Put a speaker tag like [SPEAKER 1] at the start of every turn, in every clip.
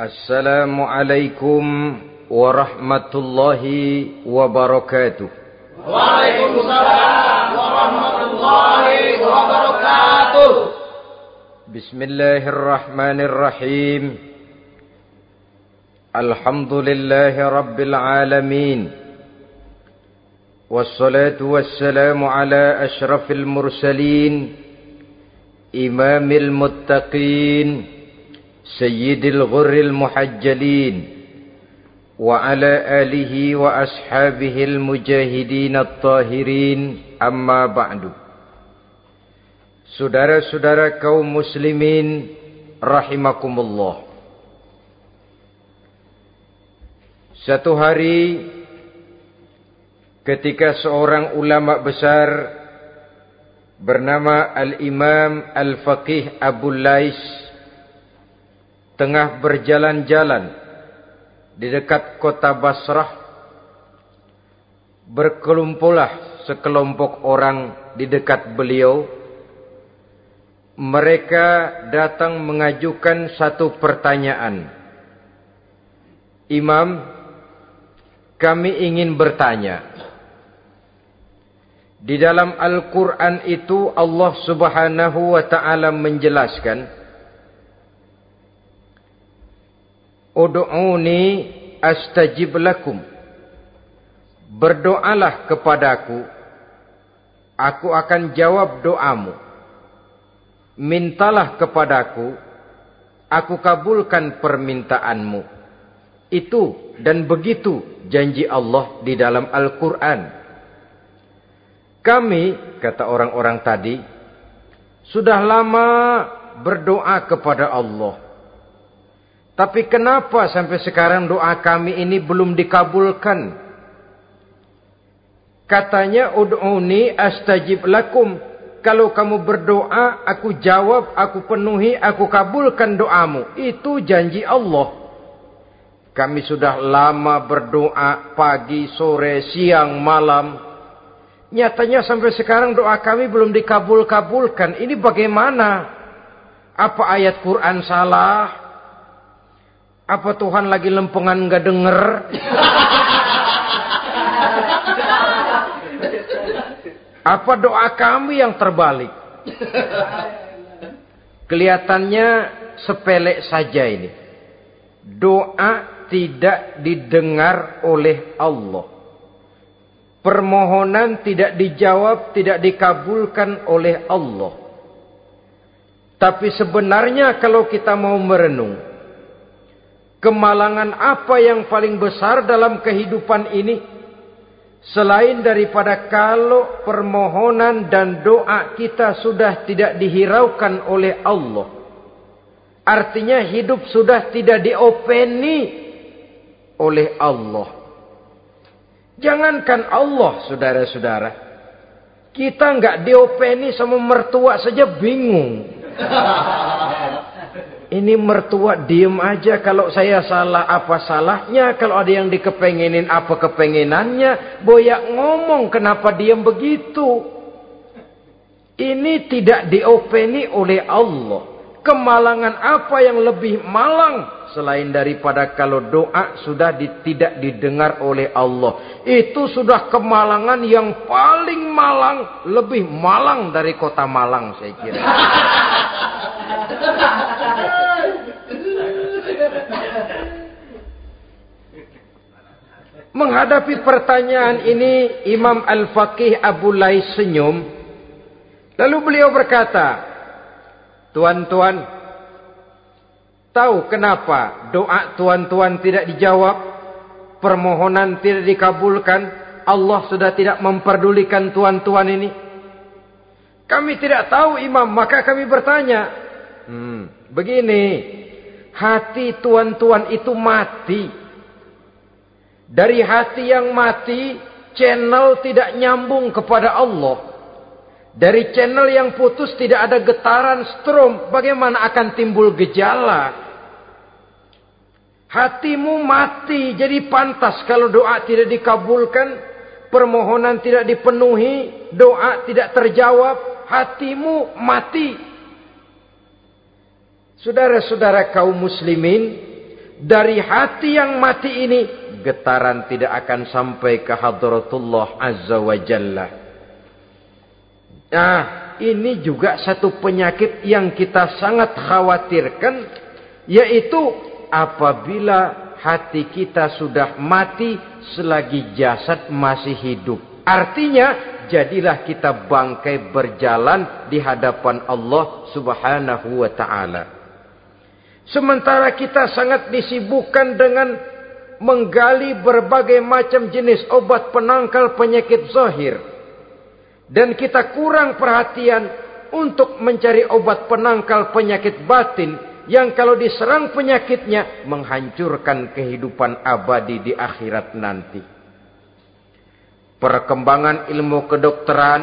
[SPEAKER 1] السلام عليكم ورحمة الله وبركاته.
[SPEAKER 2] وعليكم السلام ورحمة الله وبركاته.
[SPEAKER 1] بسم الله الرحمن الرحيم. الحمد لله رب العالمين. والصلاة والسلام على أشرف المرسلين إمام المتقين المتقين سيد الغر المحجلين وعلى آله وأصحابه المجاهدين الطاهرين أما بعد Saudara-saudara kaum muslimin rahimakumullah. Satu hari ketika seorang ulama besar bernama Al-Imam Al-Faqih Abu Lais tengah berjalan-jalan di dekat kota Basrah berkelumpulah sekelompok orang di dekat beliau. Mereka datang mengajukan satu pertanyaan. Imam kami ingin bertanya di dalam Al-Quran itu Allah subhanahu wa ta'ala menjelaskan Udu'uni astajib lakum. Berdoalah kepadaku. Aku akan jawab doamu. Mintalah kepadaku. Aku kabulkan permintaanmu. Itu dan begitu janji Allah di dalam Al-Quran. Kami, kata orang-orang tadi, sudah lama berdoa kepada Allah. Tapi kenapa sampai sekarang doa kami ini belum dikabulkan? Katanya ud'uni astajib lakum. Kalau kamu berdoa, aku jawab, aku penuhi, aku kabulkan doamu. Itu janji Allah. Kami sudah lama berdoa pagi, sore, siang, malam. Nyatanya sampai sekarang doa kami belum dikabul-kabulkan. Ini bagaimana? Apa ayat Quran salah? Apa Tuhan lagi lempengan nggak denger? Apa doa kami yang terbalik? Kelihatannya sepele saja ini. Doa tidak didengar oleh Allah. Permohonan tidak dijawab, tidak dikabulkan oleh Allah. Tapi sebenarnya kalau kita mau merenung, Kemalangan apa yang paling besar dalam kehidupan ini? Selain daripada kalau permohonan dan doa kita sudah tidak dihiraukan oleh Allah. Artinya hidup sudah tidak diopeni oleh Allah. Jangankan Allah, saudara-saudara. Kita nggak diopeni sama mertua saja bingung. Ini mertua diem aja kalau saya salah apa salahnya. Kalau ada yang dikepengenin apa kepengenannya. Boyak ngomong kenapa diem begitu. Ini tidak diopeni oleh Allah. Kemalangan apa yang lebih malang. Selain daripada kalau doa sudah di, tidak didengar oleh Allah. Itu sudah kemalangan yang paling malang. Lebih malang dari kota Malang saya kira. Menghadapi pertanyaan ini Imam Al-Faqih Abu Lais senyum. Lalu beliau berkata, Tuan-tuan, tahu kenapa doa tuan-tuan tidak dijawab? Permohonan tidak dikabulkan? Allah sudah tidak memperdulikan tuan-tuan ini? Kami tidak tahu imam, maka kami bertanya. Hmm, begini, hati tuan-tuan itu mati. Dari hati yang mati, channel tidak nyambung kepada Allah. Dari channel yang putus tidak ada getaran strom. Bagaimana akan timbul gejala? Hatimu mati. Jadi pantas kalau doa tidak dikabulkan. Permohonan tidak dipenuhi. Doa tidak terjawab. Hatimu mati. Saudara-saudara kaum muslimin. dari hati yang mati ini getaran tidak akan sampai ke hadratullah azza wa jalla. Nah, ini juga satu penyakit yang kita sangat khawatirkan yaitu apabila hati kita sudah mati selagi jasad masih hidup. Artinya jadilah kita bangkai berjalan di hadapan Allah Subhanahu wa taala. Sementara kita sangat disibukkan dengan menggali berbagai macam jenis obat penangkal penyakit zahir. Dan kita kurang perhatian untuk mencari obat penangkal penyakit batin yang kalau diserang penyakitnya menghancurkan kehidupan abadi di akhirat nanti. Perkembangan ilmu kedokteran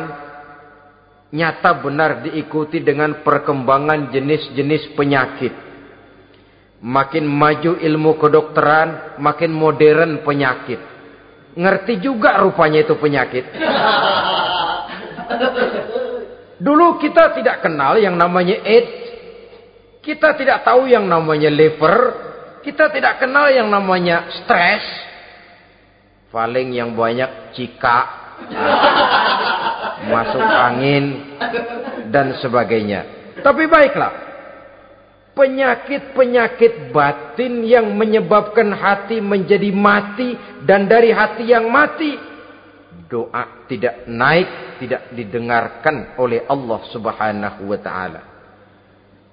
[SPEAKER 1] nyata benar diikuti dengan perkembangan jenis-jenis penyakit. Makin maju ilmu kedokteran, makin modern penyakit. Ngerti juga rupanya itu penyakit. Dulu kita tidak kenal yang namanya AIDS. Kita tidak tahu yang namanya liver. Kita tidak kenal yang namanya stres paling yang banyak cika masuk angin dan sebagainya tapi baiklah penyakit-penyakit batin yang menyebabkan hati menjadi mati dan dari hati yang mati doa tidak naik tidak didengarkan oleh Allah Subhanahu wa taala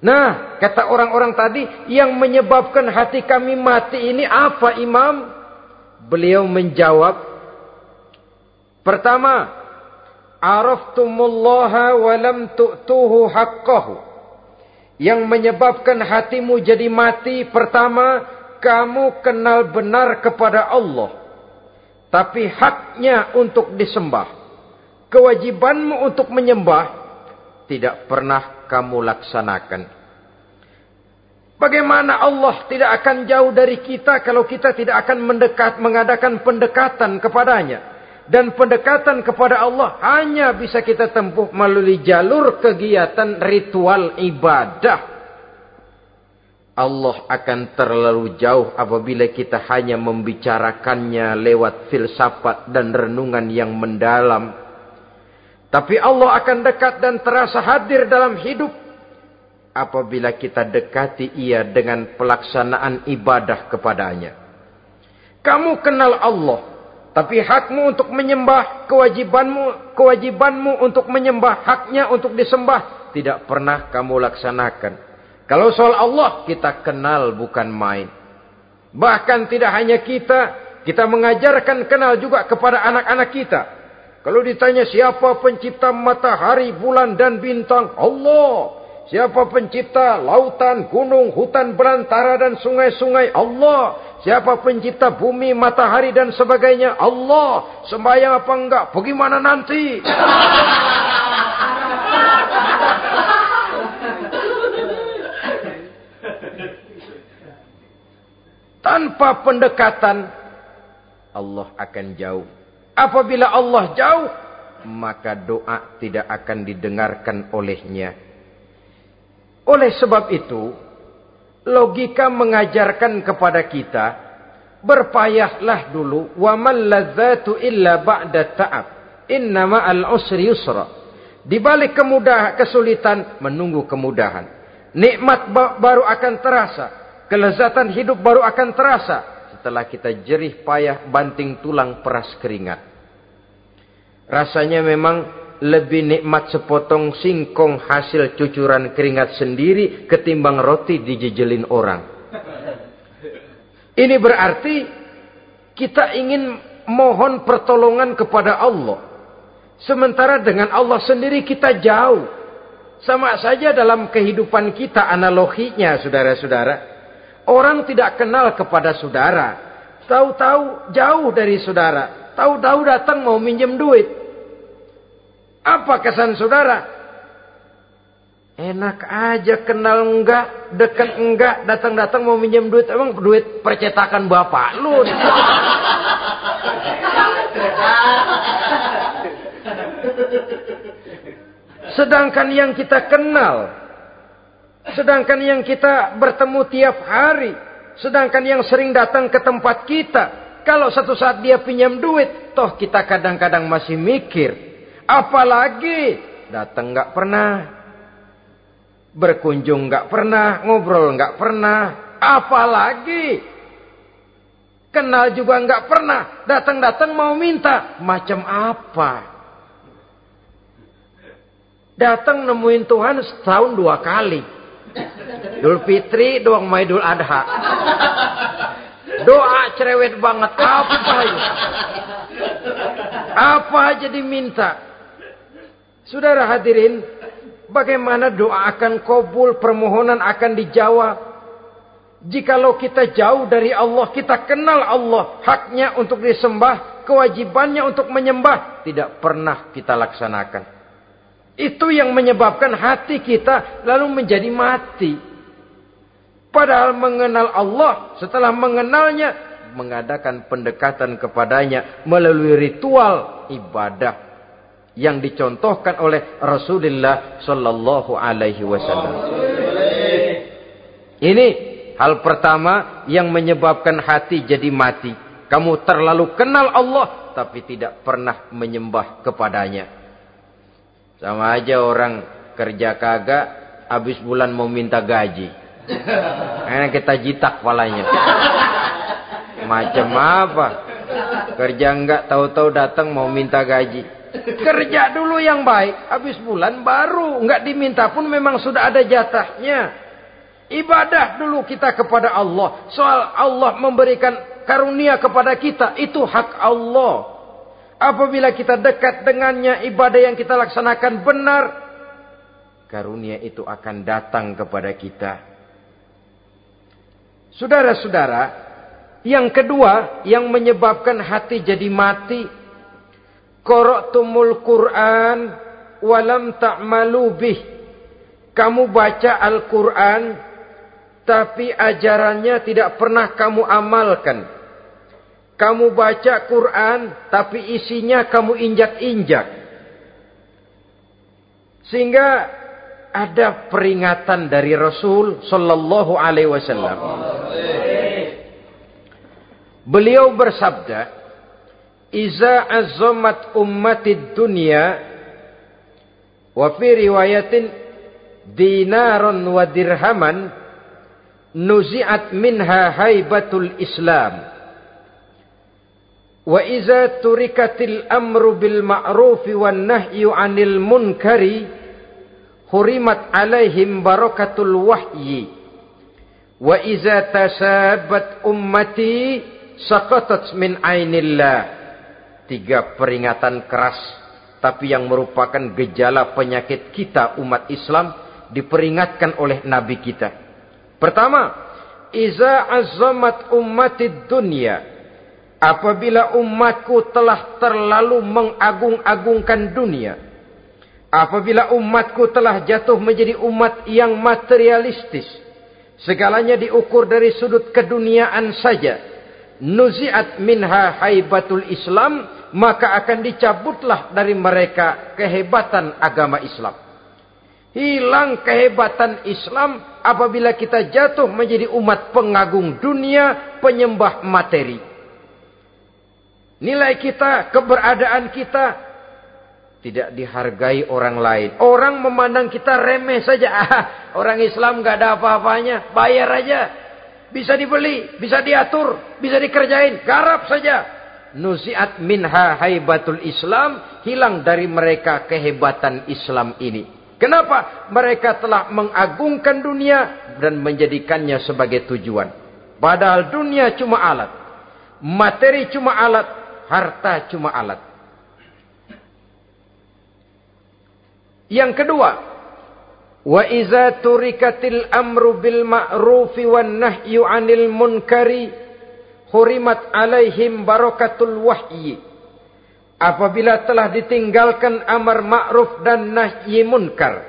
[SPEAKER 1] Nah, kata orang-orang tadi yang menyebabkan hati kami mati ini apa, Imam? beliau menjawab pertama araftumullaha wa lam tu'tuhu haqqahu yang menyebabkan hatimu jadi mati. Pertama kamu kenal benar kepada Allah. Tapi haknya untuk disembah. Kewajibanmu untuk menyembah tidak pernah kamu laksanakan. Bagaimana Allah tidak akan jauh dari kita kalau kita tidak akan mendekat, mengadakan pendekatan kepadanya. Dan pendekatan kepada Allah hanya bisa kita tempuh melalui jalur kegiatan ritual ibadah. Allah akan terlalu jauh apabila kita hanya membicarakannya lewat filsafat dan renungan yang mendalam. Tapi Allah akan dekat dan terasa hadir dalam hidup apabila kita dekati ia dengan pelaksanaan ibadah kepadanya. Kamu kenal Allah, tapi hakmu untuk menyembah, kewajibanmu, kewajibanmu untuk menyembah, haknya untuk disembah, tidak pernah kamu laksanakan. Kalau soal Allah, kita kenal bukan main. Bahkan tidak hanya kita, kita mengajarkan kenal juga kepada anak-anak kita. Kalau ditanya siapa pencipta matahari, bulan dan bintang, Allah. Siapa pencipta lautan, gunung, hutan belantara dan sungai-sungai? Allah. Siapa pencipta bumi, matahari dan sebagainya? Allah. Sembahyang apa enggak? Bagaimana nanti? Tanpa pendekatan, Allah akan jauh. Apabila Allah jauh, maka doa tidak akan didengarkan olehnya. Oleh sebab itu, logika mengajarkan kepada kita, berpayahlah dulu, wa man ladzatu illa ba'da ta'ab. Innama al-usri yusra. Di balik kemudahan, kesulitan, menunggu kemudahan. Nikmat baru akan terasa. Kelezatan hidup baru akan terasa. Setelah kita jerih payah banting tulang peras keringat. Rasanya memang lebih nikmat sepotong singkong hasil cucuran keringat sendiri ketimbang roti dijejelin orang. Ini berarti kita ingin mohon pertolongan kepada Allah. Sementara dengan Allah sendiri kita jauh. Sama saja dalam kehidupan kita analoginya saudara-saudara. Orang tidak kenal kepada saudara. Tahu-tahu jauh dari saudara. Tahu-tahu datang mau minjem duit. Apa kesan saudara? Enak aja kenal enggak, dekat enggak, datang-datang mau minjem duit. Emang duit percetakan bapak lu. Sedangkan yang kita kenal, sedangkan yang kita bertemu tiap hari, Sedangkan yang sering datang ke tempat kita. Kalau satu saat dia pinjam duit. Toh kita kadang-kadang masih mikir. Apalagi datang nggak pernah. Berkunjung nggak pernah. Ngobrol nggak pernah. Apalagi kenal juga nggak pernah. Datang-datang mau minta. Macam apa? Datang nemuin Tuhan setahun dua kali. Idul Fitri doang mau Idul Adha. Doa cerewet banget apa aja. Apa aja diminta. Saudara hadirin, bagaimana doa akan kabul, permohonan akan dijawab. Jikalau kita jauh dari Allah, kita kenal Allah, haknya untuk disembah, kewajibannya untuk menyembah, tidak pernah kita laksanakan. Itu yang menyebabkan hati kita lalu menjadi mati. Padahal mengenal Allah, setelah mengenalnya, mengadakan pendekatan kepadanya melalui ritual ibadah yang dicontohkan oleh Rasulullah sallallahu alaihi wasallam. Ini hal pertama yang menyebabkan hati jadi mati. Kamu terlalu kenal Allah tapi tidak pernah menyembah kepadanya. Sama aja orang kerja kagak, habis bulan mau minta gaji. Enak kita jitak palanya. Macam apa? Kerja enggak tahu-tahu datang mau minta gaji. Kerja dulu yang baik, habis bulan baru enggak diminta pun memang sudah ada jatahnya. Ibadah dulu kita kepada Allah. Soal Allah memberikan karunia kepada kita, itu hak Allah. Apabila kita dekat dengannya, ibadah yang kita laksanakan benar, karunia itu akan datang kepada kita. Saudara-saudara, yang kedua yang menyebabkan hati jadi mati, qara'tumul Qur'an walam ta'malu bih. Kamu baca Al-Qur'an tapi ajarannya tidak pernah kamu amalkan. Kamu baca Quran, tapi isinya kamu injak-injak. Sehingga ada peringatan dari Rasul Sallallahu Alaihi Wasallam. Beliau bersabda, "Iza azamat ummatid dunya, wa fi riwayatin dinaron wa dirhaman, nuzi'at minha haibatul Islam." Wa iza turikatil amru bil ma'rufi wan nahyu 'anil munkari hurimat 'alaihim barakatul wahyi. Wa iza Tiga peringatan keras tapi yang merupakan gejala penyakit kita umat Islam diperingatkan oleh nabi kita. Pertama, iza azamat ummatid dunya Apabila umatku telah terlalu mengagung-agungkan dunia. Apabila umatku telah jatuh menjadi umat yang materialistis. Segalanya diukur dari sudut keduniaan saja. Nuziat minha haibatul Islam. Maka akan dicabutlah dari mereka kehebatan agama Islam. Hilang kehebatan Islam apabila kita jatuh menjadi umat pengagung dunia, penyembah materi. Nilai kita, keberadaan kita tidak dihargai orang lain. Orang memandang kita remeh saja. Ah, orang Islam gak ada apa-apanya. Bayar aja. Bisa dibeli, bisa diatur, bisa dikerjain. Garap saja. Nusiat minha haibatul Islam. Hilang dari mereka kehebatan Islam ini. Kenapa? Mereka telah mengagungkan dunia dan menjadikannya sebagai tujuan. Padahal dunia cuma alat. Materi cuma alat harta cuma alat. Yang kedua, wa iza turikatil amru bil ma'rufi wan nahyu 'anil munkari hurimat alaihim barakatul wahyi. Apabila telah ditinggalkan amar ma'ruf dan nahi munkar,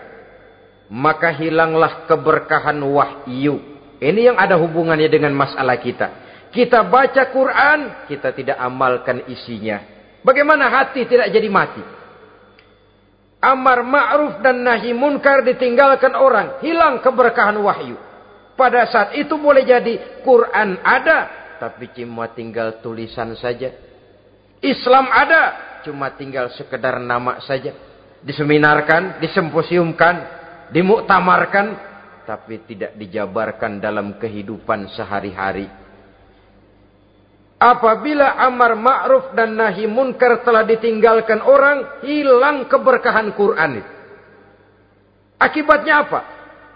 [SPEAKER 1] maka hilanglah keberkahan wahyu. Ini yang ada hubungannya dengan masalah kita. Kita baca Quran, kita tidak amalkan isinya. Bagaimana hati tidak jadi mati? Amar ma'ruf dan nahi munkar ditinggalkan orang. Hilang keberkahan wahyu. Pada saat itu boleh jadi Quran ada, tapi cuma tinggal tulisan saja. Islam ada, cuma tinggal sekedar nama saja. Diseminarkan, disemposiumkan, dimuktamarkan, tapi tidak dijabarkan dalam kehidupan sehari-hari. Apabila amar ma'ruf dan nahi munkar telah ditinggalkan orang, hilang keberkahan Quran itu. Akibatnya apa?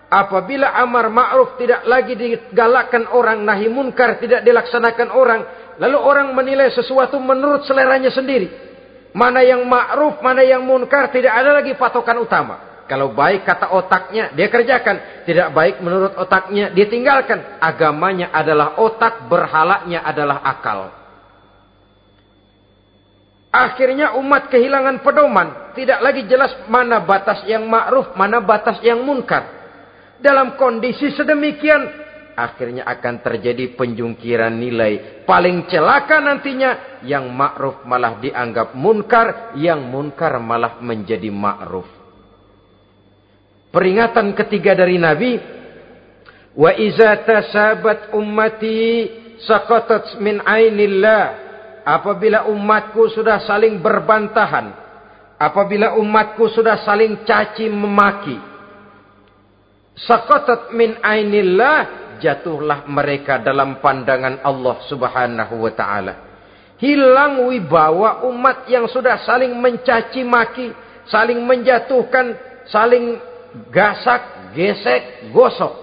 [SPEAKER 1] Apabila amar ma'ruf tidak lagi digalakkan orang, nahi munkar tidak dilaksanakan orang, lalu orang menilai sesuatu menurut seleranya sendiri. Mana yang ma'ruf, mana yang munkar, tidak ada lagi patokan utama. Kalau baik kata otaknya, dia kerjakan. Tidak baik menurut otaknya, dia tinggalkan. Agamanya adalah otak, berhalanya adalah akal. Akhirnya umat kehilangan pedoman. Tidak lagi jelas mana batas yang ma'ruf, mana batas yang munkar. Dalam kondisi sedemikian, akhirnya akan terjadi penjungkiran nilai. Paling celaka nantinya, yang ma'ruf malah dianggap munkar, yang munkar malah menjadi ma'ruf. Peringatan ketiga dari Nabi, wa iza tasabat ummati saqatat min ainillah. Apabila umatku sudah saling berbantahan, apabila umatku sudah saling caci memaki, saqatat min ainillah, jatuhlah mereka dalam pandangan Allah Subhanahu wa taala. Hilang wibawa umat yang sudah saling mencaci maki, saling menjatuhkan, saling gasak, gesek, gosok.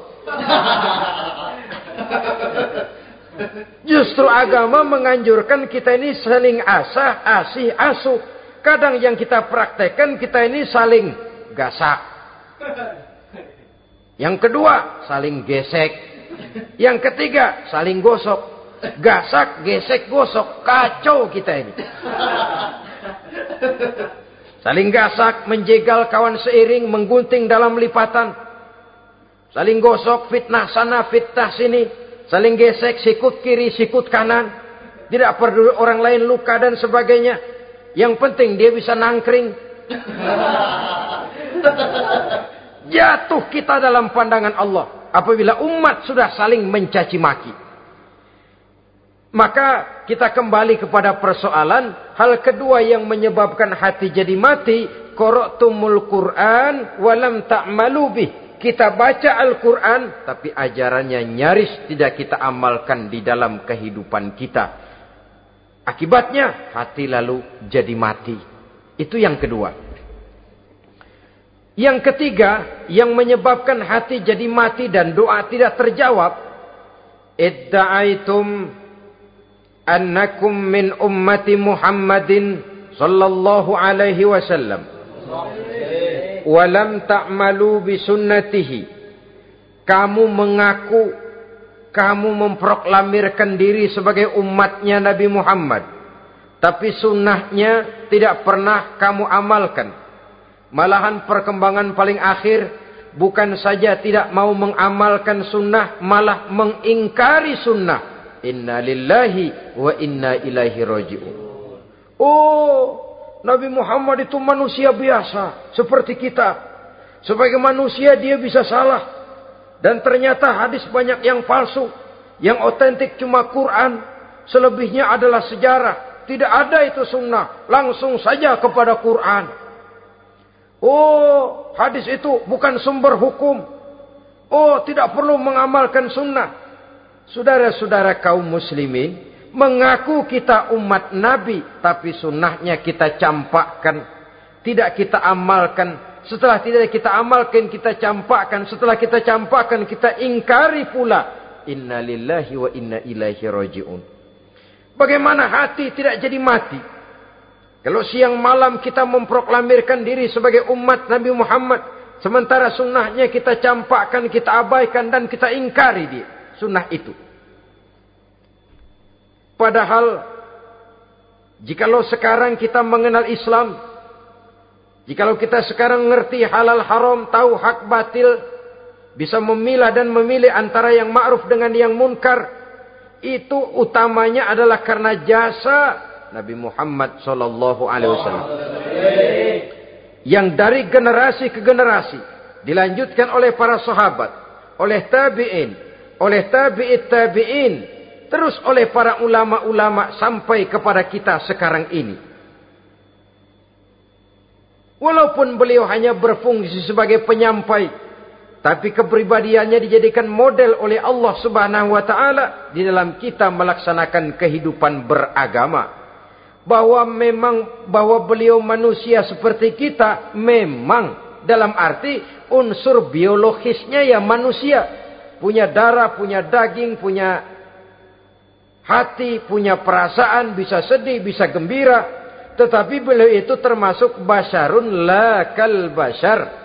[SPEAKER 1] Justru agama menganjurkan kita ini saling asah, asih, asuh. Kadang yang kita praktekkan kita ini saling gasak. Yang kedua, saling gesek. Yang ketiga, saling gosok. Gasak, gesek, gosok. Kacau kita ini. Saling gasak, menjegal kawan seiring, menggunting dalam lipatan. Saling gosok, fitnah sana, fitnah sini. Saling gesek, sikut kiri, sikut kanan. Tidak perlu orang lain luka dan sebagainya. Yang penting dia bisa nangkring. Jatuh kita dalam pandangan Allah. Apabila umat sudah saling mencaci maki. Maka kita kembali kepada persoalan. Hal kedua yang menyebabkan hati jadi mati. Koroktumul Quran walam ta'malu bih. Kita baca Al-Quran. Tapi ajarannya nyaris tidak kita amalkan di dalam kehidupan kita. Akibatnya hati lalu jadi mati. Itu yang kedua. Yang ketiga yang menyebabkan hati jadi mati dan doa tidak terjawab. Idda'aitum annakum min ummati Muhammadin sallallahu alaihi wasallam. Wa lam ta'malu bi sunnatihi. Kamu mengaku kamu memproklamirkan diri sebagai umatnya Nabi Muhammad. Tapi sunnahnya tidak pernah kamu amalkan. Malahan perkembangan paling akhir bukan saja tidak mau mengamalkan sunnah malah mengingkari sunnah Inna lillahi wa inna ilaihi raji'un. Oh, Nabi Muhammad itu manusia biasa seperti kita. Sebagai manusia dia bisa salah. Dan ternyata hadis banyak yang palsu. Yang otentik cuma Quran. Selebihnya adalah sejarah. Tidak ada itu sunnah. Langsung saja kepada Quran. Oh, hadis itu bukan sumber hukum. Oh, tidak perlu mengamalkan sunnah. Saudara-saudara kaum muslimin, mengaku kita umat Nabi, tapi sunnahnya kita campakkan. Tidak kita amalkan. Setelah tidak kita amalkan, kita campakkan. Setelah kita campakkan, kita ingkari pula. Inna lillahi wa inna ilaihi raji'un. Bagaimana hati tidak jadi mati? Kalau siang malam kita memproklamirkan diri sebagai umat Nabi Muhammad. Sementara sunnahnya kita campakkan, kita abaikan dan kita ingkari dia sunnah itu. Padahal, jikalau sekarang kita mengenal Islam, jikalau kita sekarang mengerti halal haram, tahu hak batil, bisa memilah dan memilih antara yang ma'ruf dengan yang munkar, itu utamanya adalah karena jasa Nabi Muhammad sallallahu alaihi wasallam. Yang dari generasi ke generasi dilanjutkan oleh para sahabat, oleh tabi'in, oleh tabi'it tabi'in, terus oleh para ulama-ulama sampai kepada kita sekarang ini. Walaupun beliau hanya berfungsi sebagai penyampai, tapi kepribadiannya dijadikan model oleh Allah Subhanahu wa taala di dalam kita melaksanakan kehidupan beragama. Bahwa memang bahwa beliau manusia seperti kita memang dalam arti unsur biologisnya ya manusia, punya darah, punya daging, punya hati, punya perasaan, bisa sedih, bisa gembira, tetapi beliau itu termasuk basyarun lakal basyar.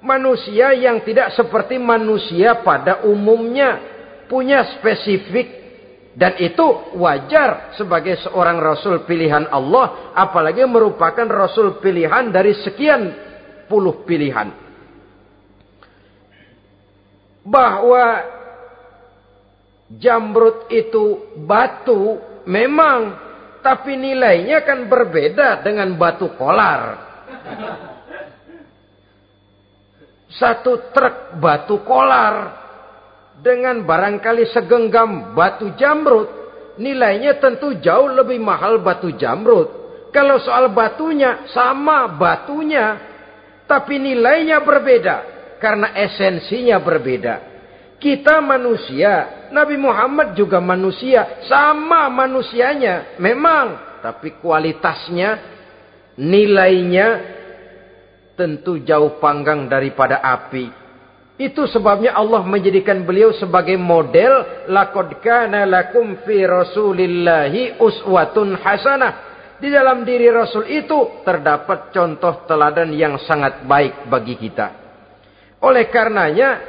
[SPEAKER 1] Manusia yang tidak seperti manusia pada umumnya. Punya spesifik. Dan itu wajar sebagai seorang Rasul pilihan Allah. Apalagi merupakan Rasul pilihan dari sekian puluh pilihan. Bahwa jamrut itu batu memang tapi nilainya kan berbeda dengan batu kolar. Satu truk batu kolar dengan barangkali segenggam batu jamrut, nilainya tentu jauh lebih mahal batu jamrut. Kalau soal batunya sama batunya, tapi nilainya berbeda karena esensinya berbeda. Kita manusia, Nabi Muhammad juga manusia, sama manusianya, memang, tapi kualitasnya, nilainya tentu jauh panggang daripada api. Itu sebabnya Allah menjadikan beliau sebagai model laqad kana lakum fi rasulillahi uswatun hasanah. Di dalam diri Rasul itu terdapat contoh teladan yang sangat baik bagi kita. Oleh karenanya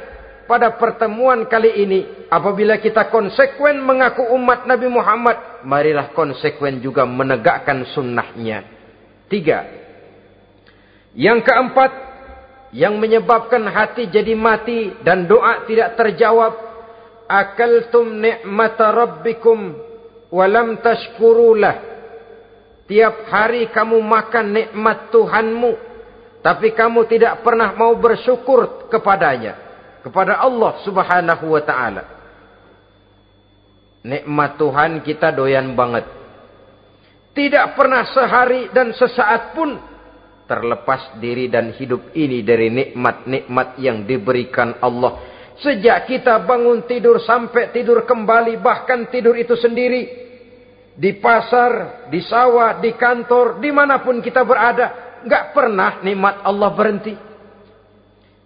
[SPEAKER 1] pada pertemuan kali ini apabila kita konsekuen mengaku umat Nabi Muhammad marilah konsekuen juga menegakkan sunnahnya. Tiga. Yang keempat yang menyebabkan hati jadi mati dan doa tidak terjawab akaltum ni'mata rabbikum walam tashkurulah. Tiap hari kamu makan nikmat Tuhanmu tapi kamu tidak pernah mau bersyukur kepadanya kepada Allah Subhanahu wa taala. Nikmat Tuhan kita doyan banget. Tidak pernah sehari dan sesaat pun terlepas diri dan hidup ini dari nikmat-nikmat yang diberikan Allah. Sejak kita bangun tidur sampai tidur kembali bahkan tidur itu sendiri. Di pasar, di sawah, di kantor, di mana pun kita berada. Enggak pernah nikmat Allah berhenti.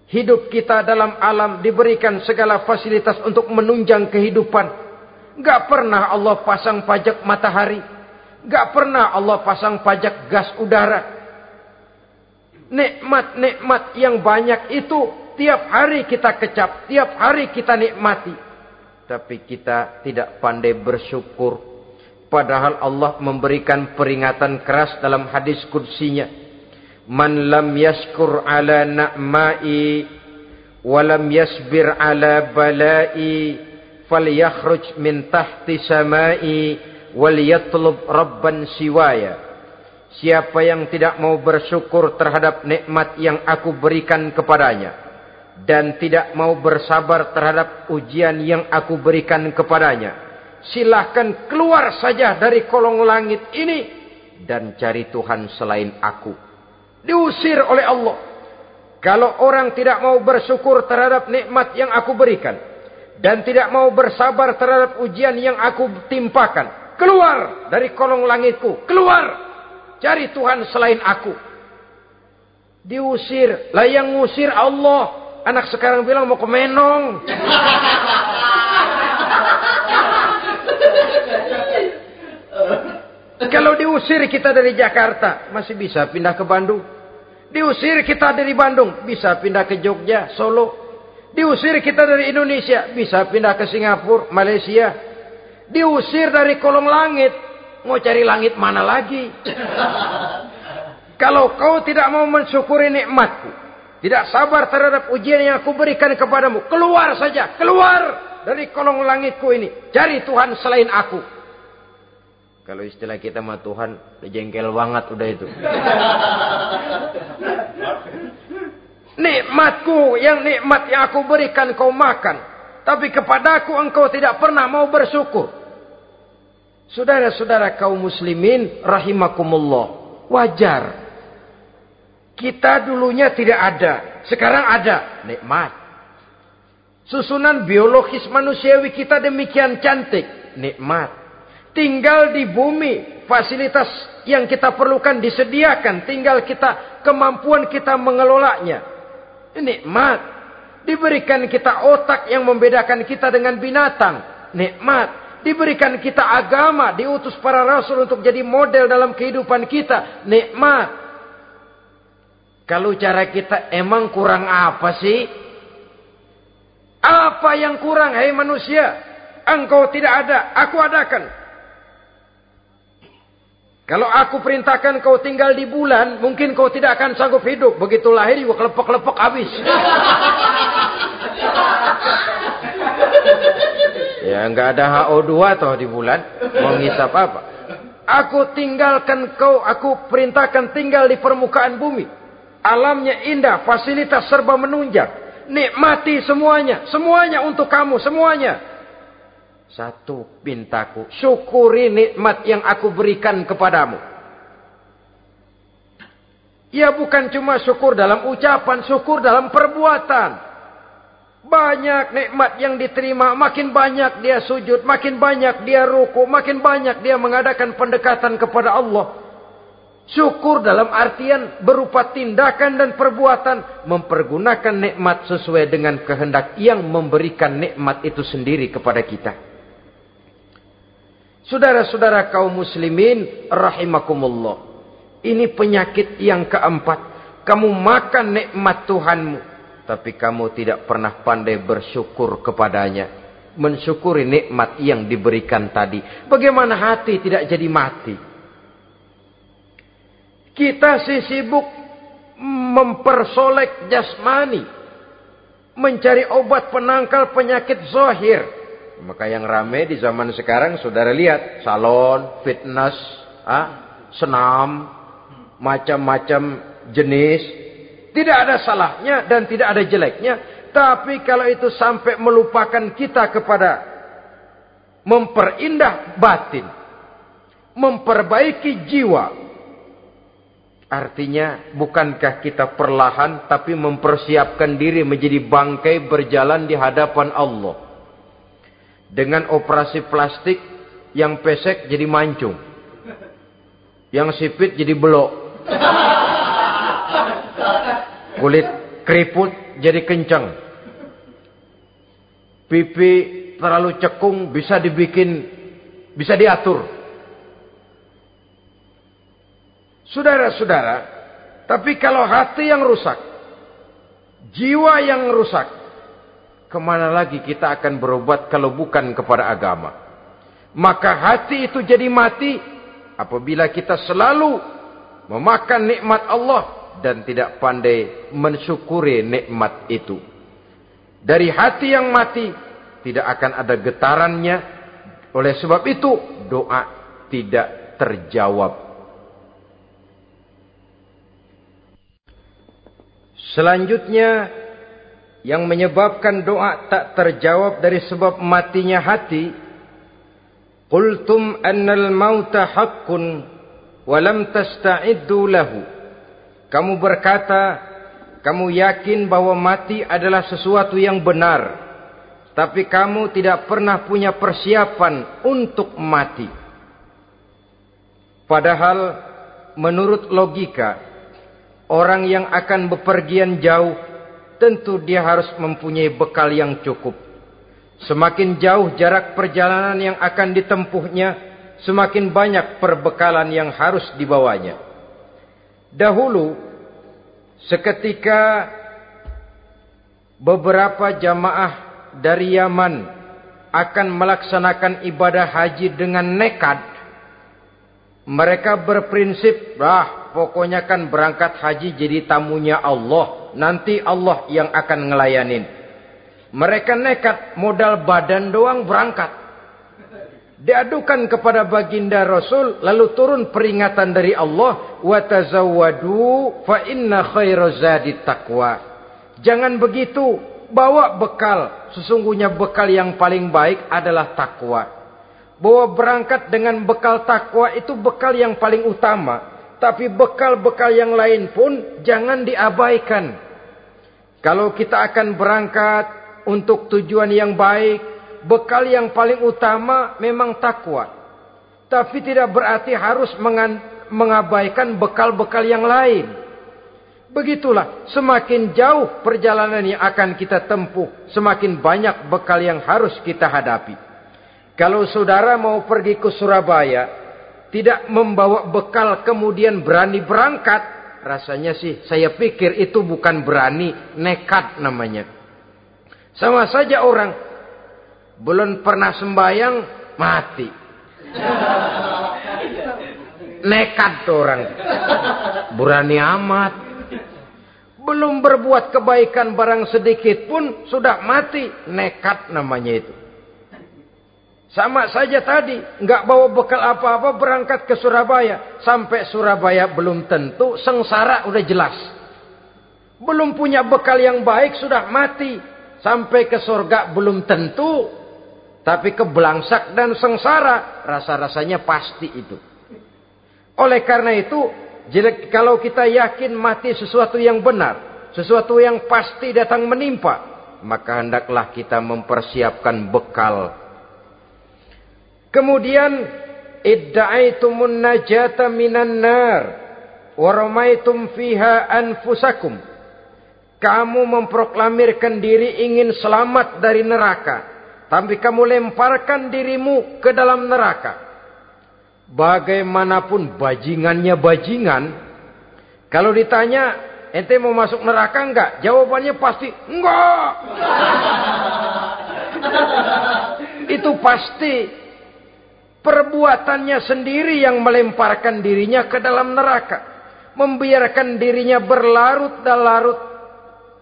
[SPEAKER 1] Hidup kita dalam alam diberikan segala fasilitas untuk menunjang kehidupan. Gak pernah Allah pasang pajak matahari. Gak pernah Allah pasang pajak gas udara. Nikmat-nikmat yang banyak itu tiap hari kita kecap, tiap hari kita nikmati. Tapi kita tidak pandai bersyukur. Padahal Allah memberikan peringatan keras dalam hadis kudsinya. Man lam yashkur ala na'mai Walam yasbir ala balai Falyakhruj min tahti samai Wal yatlub rabban siwaya Siapa yang tidak mau bersyukur terhadap nikmat yang aku berikan kepadanya dan tidak mau bersabar terhadap ujian yang aku berikan kepadanya. Silahkan keluar saja dari kolong langit ini dan cari Tuhan selain aku. Diusir oleh Allah. Kalau orang tidak mau bersyukur terhadap nikmat yang aku berikan. Dan tidak mau bersabar terhadap ujian yang aku timpakan. Keluar dari kolong langitku. Keluar. Cari Tuhan selain aku. Diusir. Lah yang ngusir Allah. Anak sekarang bilang mau ke Menong. Kalau diusir kita dari Jakarta, masih bisa pindah ke Bandung. Diusir kita dari Bandung, bisa pindah ke Jogja, Solo. Diusir kita dari Indonesia, bisa pindah ke Singapura, Malaysia. Diusir dari kolong langit, mau cari langit mana lagi? Kalau kau tidak mau mensyukuri nikmatku, tidak sabar terhadap ujian yang aku berikan kepadamu, keluar saja, keluar dari kolong langitku ini. Cari Tuhan selain aku. Kalau istilah kita mah Tuhan, jengkel banget udah itu. Nikmatku yang nikmat yang aku berikan kau makan. Tapi kepadaku engkau tidak pernah mau bersyukur. Saudara-saudara kaum muslimin rahimakumullah. Wajar. Kita dulunya tidak ada. Sekarang ada. Nikmat. Susunan biologis manusiawi kita demikian cantik. Nikmat. Tinggal di bumi. Fasilitas yang kita perlukan disediakan. Tinggal kita kemampuan kita mengelolanya. Nikmat. Diberikan kita otak yang membedakan kita dengan binatang. Nikmat. Diberikan kita agama. Diutus para rasul untuk jadi model dalam kehidupan kita. Nikmat. Kalau cara kita emang kurang apa sih? Apa yang kurang hai manusia? Engkau tidak ada. Aku adakan. Kalau aku perintahkan kau tinggal di bulan, mungkin kau tidak akan sanggup hidup. Begitu lahir juga kelepek-kelepek habis. ya nggak ada HO2 toh di bulan. Mau ngisap apa? Aku tinggalkan kau, aku perintahkan tinggal di permukaan bumi. Alamnya indah, fasilitas serba menunjang. Nikmati semuanya, semuanya untuk kamu, semuanya. Satu pintaku. Syukuri nikmat yang aku berikan kepadamu. Ya bukan cuma syukur dalam ucapan, syukur dalam perbuatan. Banyak nikmat yang diterima, makin banyak dia sujud, makin banyak dia ruku, makin banyak dia mengadakan pendekatan kepada Allah. Syukur dalam artian berupa tindakan dan perbuatan mempergunakan nikmat sesuai dengan kehendak yang memberikan nikmat itu sendiri kepada kita. Saudara-saudara kaum muslimin rahimakumullah. Ini penyakit yang keempat. Kamu makan nikmat Tuhanmu. Tapi kamu tidak pernah pandai bersyukur kepadanya. Mensyukuri nikmat yang diberikan tadi. Bagaimana hati tidak jadi mati. Kita si sibuk mempersolek jasmani. Mencari obat penangkal penyakit zohir. Maka yang rame di zaman sekarang saudara lihat salon, fitness, ah, senam, macam-macam jenis. Tidak ada salahnya dan tidak ada jeleknya. Tapi kalau itu sampai melupakan kita kepada memperindah batin. Memperbaiki jiwa. Artinya bukankah kita perlahan tapi mempersiapkan diri menjadi bangkai berjalan di hadapan Allah dengan operasi plastik yang pesek jadi mancung. Yang sipit jadi belok. Kulit keriput jadi kencang. Pipi terlalu cekung bisa dibikin bisa diatur. Saudara-saudara, tapi kalau hati yang rusak, jiwa yang rusak, Ke mana lagi kita akan berobat kalau bukan kepada agama? Maka hati itu jadi mati apabila kita selalu memakan nikmat Allah dan tidak pandai mensyukuri nikmat itu. Dari hati yang mati tidak akan ada getarannya. Oleh sebab itu doa tidak terjawab. Selanjutnya yang menyebabkan doa tak terjawab dari sebab matinya hati qultum annal mauta haqqun wa lam tasta'iddu lahu. Kamu berkata kamu yakin bahwa mati adalah sesuatu yang benar tapi kamu tidak pernah punya persiapan untuk mati. Padahal menurut logika orang yang akan bepergian jauh tentu dia harus mempunyai bekal yang cukup. Semakin jauh jarak perjalanan yang akan ditempuhnya, semakin banyak perbekalan yang harus dibawanya. Dahulu, seketika beberapa jamaah dari Yaman akan melaksanakan ibadah haji dengan nekat, mereka berprinsip, ah pokoknya kan berangkat haji jadi tamunya Allah nanti Allah yang akan ngelayanin. Mereka nekat modal badan doang berangkat. Diadukan kepada baginda Rasul lalu turun peringatan dari Allah wa tazawwadu fa inna khairaz zadi taqwa. Jangan begitu, bawa bekal. Sesungguhnya bekal yang paling baik adalah takwa. Bawa berangkat dengan bekal takwa itu bekal yang paling utama. Tapi bekal-bekal yang lain pun jangan diabaikan. Kalau kita akan berangkat untuk tujuan yang baik, bekal yang paling utama memang takwa. Tapi tidak berarti harus mengabaikan bekal-bekal yang lain. Begitulah, semakin jauh perjalanan yang akan kita tempuh, semakin banyak bekal yang harus kita hadapi. Kalau saudara mau pergi ke Surabaya, tidak membawa bekal kemudian berani berangkat, rasanya sih saya pikir itu bukan berani, nekat namanya. Sama saja orang belum pernah sembahyang mati. Nekat orang. Berani amat. Belum berbuat kebaikan barang sedikit pun sudah mati. Nekat namanya itu. Sama saja tadi. nggak bawa bekal apa-apa berangkat ke Surabaya. Sampai Surabaya belum tentu. Sengsara udah jelas. Belum punya bekal yang baik sudah mati. Sampai ke surga belum tentu. Tapi kebelangsak dan sengsara. Rasa-rasanya pasti itu. Oleh karena itu kalau kita yakin mati sesuatu yang benar, sesuatu yang pasti datang menimpa, maka hendaklah kita mempersiapkan bekal. Kemudian idda'aitumun najata minan nar wa ramaitum fiha anfusakum. Kamu memproklamirkan diri ingin selamat dari neraka, tapi kamu lemparkan dirimu ke dalam neraka bagaimanapun bajingannya bajingan, kalau ditanya, ente mau masuk neraka enggak? Jawabannya pasti enggak. Itu pasti perbuatannya sendiri yang melemparkan dirinya ke dalam neraka. Membiarkan dirinya berlarut dan larut.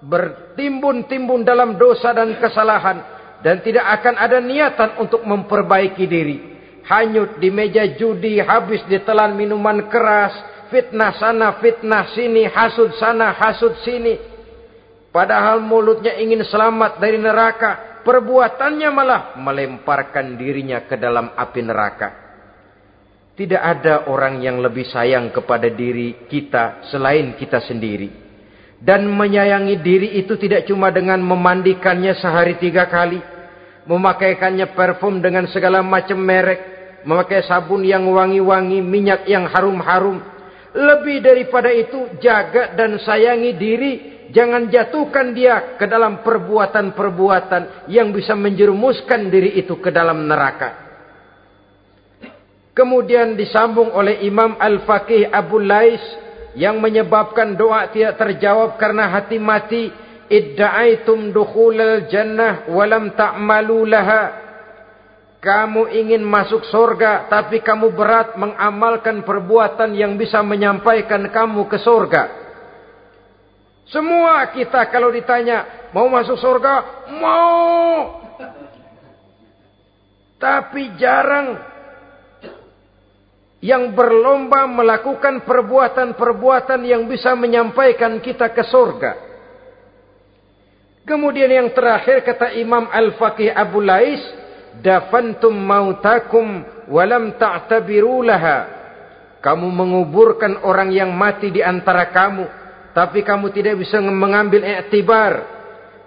[SPEAKER 1] Bertimbun-timbun dalam dosa dan kesalahan. Dan tidak akan ada niatan untuk memperbaiki diri hanyut di meja judi, habis ditelan minuman keras, fitnah sana, fitnah sini, hasud sana, hasud sini. Padahal mulutnya ingin selamat dari neraka, perbuatannya malah melemparkan dirinya ke dalam api neraka. Tidak ada orang yang lebih sayang kepada diri kita selain kita sendiri. Dan menyayangi diri itu tidak cuma dengan memandikannya sehari tiga kali. Memakaikannya parfum dengan segala macam merek memakai sabun yang wangi-wangi, minyak yang harum-harum. Lebih daripada itu, jaga dan sayangi diri. Jangan jatuhkan dia ke dalam perbuatan-perbuatan yang bisa menjerumuskan diri itu ke dalam neraka. Kemudian disambung oleh Imam Al-Faqih Abu Lais yang menyebabkan doa tidak terjawab karena hati mati. Idda'aitum dukhulal jannah walam ta'malu laha. Kamu ingin masuk surga, tapi kamu berat mengamalkan perbuatan yang bisa menyampaikan kamu ke surga. Semua kita kalau ditanya, mau masuk surga? Mau. Tapi jarang yang berlomba melakukan perbuatan-perbuatan yang bisa menyampaikan kita ke surga. Kemudian yang terakhir kata Imam Al-Faqih Abu Lais, dafantum mautakum walam ta'tabiru laha. Kamu menguburkan orang yang mati di antara kamu, tapi kamu tidak bisa mengambil iktibar,